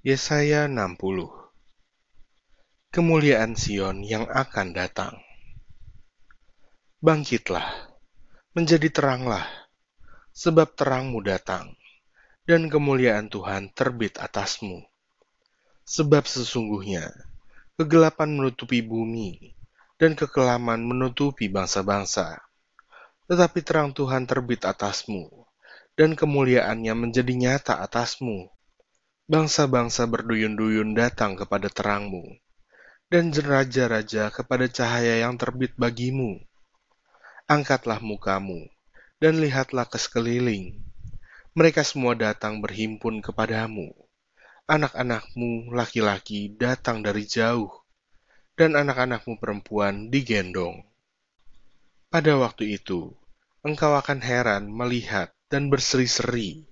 Yesaya 60 Kemuliaan Sion yang akan datang Bangkitlah, menjadi teranglah, sebab terangmu datang, dan kemuliaan Tuhan terbit atasmu. Sebab sesungguhnya, kegelapan menutupi bumi, dan kekelaman menutupi bangsa-bangsa. Tetapi terang Tuhan terbit atasmu, dan kemuliaannya menjadi nyata atasmu Bangsa-bangsa berduyun-duyun datang kepada terangmu, dan raja-raja kepada cahaya yang terbit bagimu. Angkatlah mukamu, dan lihatlah ke sekeliling. Mereka semua datang berhimpun kepadamu. Anak-anakmu laki-laki datang dari jauh, dan anak-anakmu perempuan digendong. Pada waktu itu, engkau akan heran melihat dan berseri-seri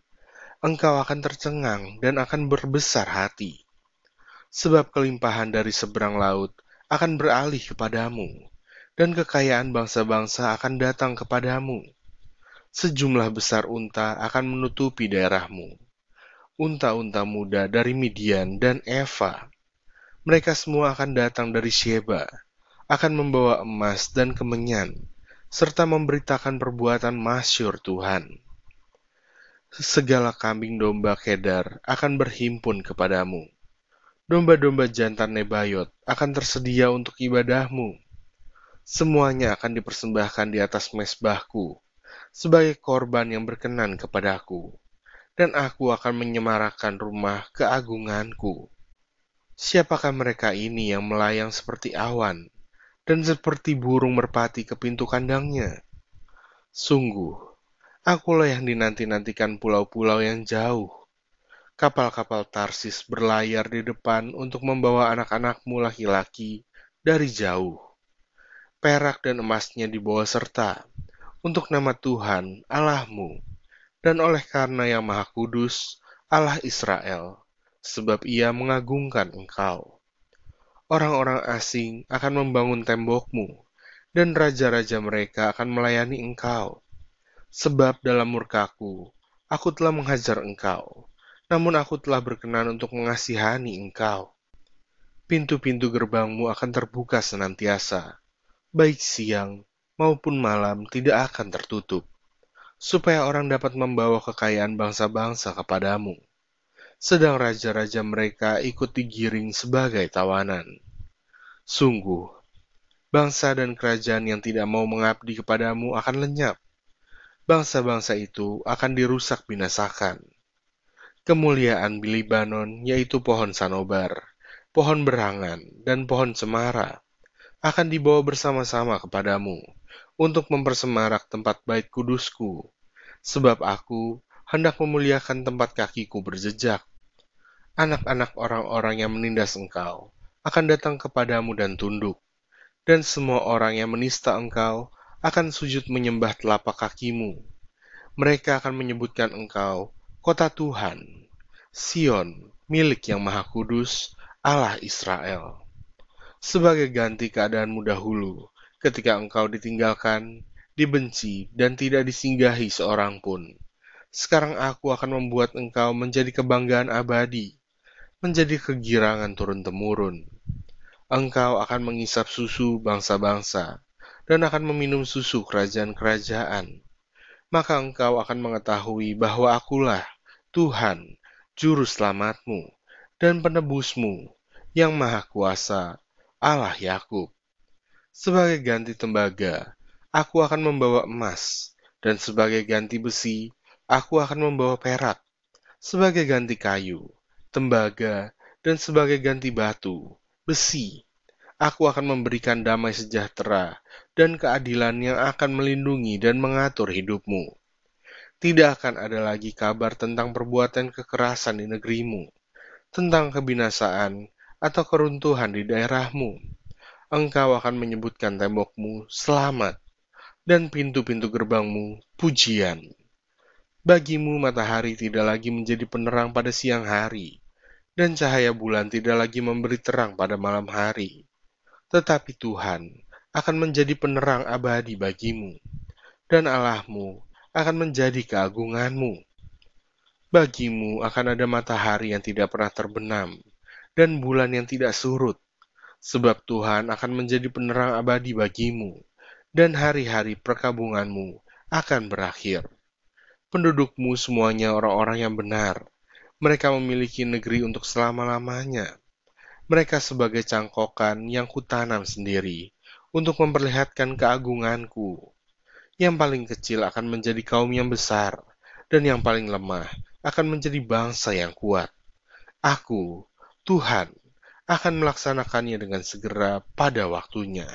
engkau akan tercengang dan akan berbesar hati. Sebab kelimpahan dari seberang laut akan beralih kepadamu, dan kekayaan bangsa-bangsa akan datang kepadamu. Sejumlah besar unta akan menutupi daerahmu. Unta-unta muda dari Midian dan Eva. Mereka semua akan datang dari Sheba, akan membawa emas dan kemenyan, serta memberitakan perbuatan masyur Tuhan segala kambing domba Kedar akan berhimpun kepadamu. Domba-domba jantan Nebayot akan tersedia untuk ibadahmu. Semuanya akan dipersembahkan di atas mesbahku sebagai korban yang berkenan kepadaku, dan aku akan menyemarakan rumah keagunganku. Siapakah mereka ini yang melayang seperti awan dan seperti burung merpati ke pintu kandangnya? Sungguh, Akulah yang dinanti-nantikan pulau-pulau yang jauh. Kapal-kapal Tarsis berlayar di depan untuk membawa anak-anakmu laki-laki dari jauh. Perak dan emasnya dibawa serta untuk nama Tuhan Allahmu dan oleh karena yang Maha Kudus Allah Israel, sebab ia mengagungkan engkau. Orang-orang asing akan membangun tembokmu, dan raja-raja mereka akan melayani engkau Sebab dalam murkaku, aku telah menghajar engkau, namun aku telah berkenan untuk mengasihani engkau. Pintu-pintu gerbangmu akan terbuka senantiasa, baik siang maupun malam tidak akan tertutup, supaya orang dapat membawa kekayaan bangsa-bangsa kepadamu. Sedang raja-raja mereka ikut digiring sebagai tawanan. Sungguh, bangsa dan kerajaan yang tidak mau mengabdi kepadamu akan lenyap bangsa-bangsa itu akan dirusak binasakan. Kemuliaan Bilibanon, yaitu pohon sanobar, pohon berangan, dan pohon cemara, akan dibawa bersama-sama kepadamu untuk mempersemarak tempat bait kudusku, sebab aku hendak memuliakan tempat kakiku berjejak. Anak-anak orang-orang yang menindas engkau akan datang kepadamu dan tunduk, dan semua orang yang menista engkau akan sujud menyembah telapak kakimu. Mereka akan menyebutkan engkau kota Tuhan, Sion, milik yang maha kudus, Allah Israel. Sebagai ganti keadaanmu dahulu, ketika engkau ditinggalkan, dibenci, dan tidak disinggahi seorang pun. Sekarang aku akan membuat engkau menjadi kebanggaan abadi, menjadi kegirangan turun-temurun. Engkau akan mengisap susu bangsa-bangsa, dan akan meminum susu kerajaan-kerajaan, maka engkau akan mengetahui bahwa akulah Tuhan, Juru Selamatmu, dan Penebusmu, yang Maha Kuasa, Allah Yakub. Sebagai ganti tembaga, aku akan membawa emas, dan sebagai ganti besi, aku akan membawa perak. Sebagai ganti kayu, tembaga, dan sebagai ganti batu, besi, aku akan memberikan damai sejahtera dan keadilan yang akan melindungi dan mengatur hidupmu. Tidak akan ada lagi kabar tentang perbuatan kekerasan di negerimu, tentang kebinasaan atau keruntuhan di daerahmu. Engkau akan menyebutkan tembokmu selamat dan pintu-pintu gerbangmu pujian. Bagimu matahari tidak lagi menjadi penerang pada siang hari, dan cahaya bulan tidak lagi memberi terang pada malam hari. Tetapi Tuhan akan menjadi penerang abadi bagimu, dan Allahmu akan menjadi keagunganmu. Bagimu akan ada matahari yang tidak pernah terbenam, dan bulan yang tidak surut, sebab Tuhan akan menjadi penerang abadi bagimu, dan hari-hari perkabunganmu akan berakhir. Pendudukmu semuanya orang-orang yang benar, mereka memiliki negeri untuk selama-lamanya. Mereka sebagai cangkokan yang kutanam sendiri, untuk memperlihatkan keagunganku. Yang paling kecil akan menjadi kaum yang besar, dan yang paling lemah akan menjadi bangsa yang kuat. Aku, Tuhan, akan melaksanakannya dengan segera pada waktunya.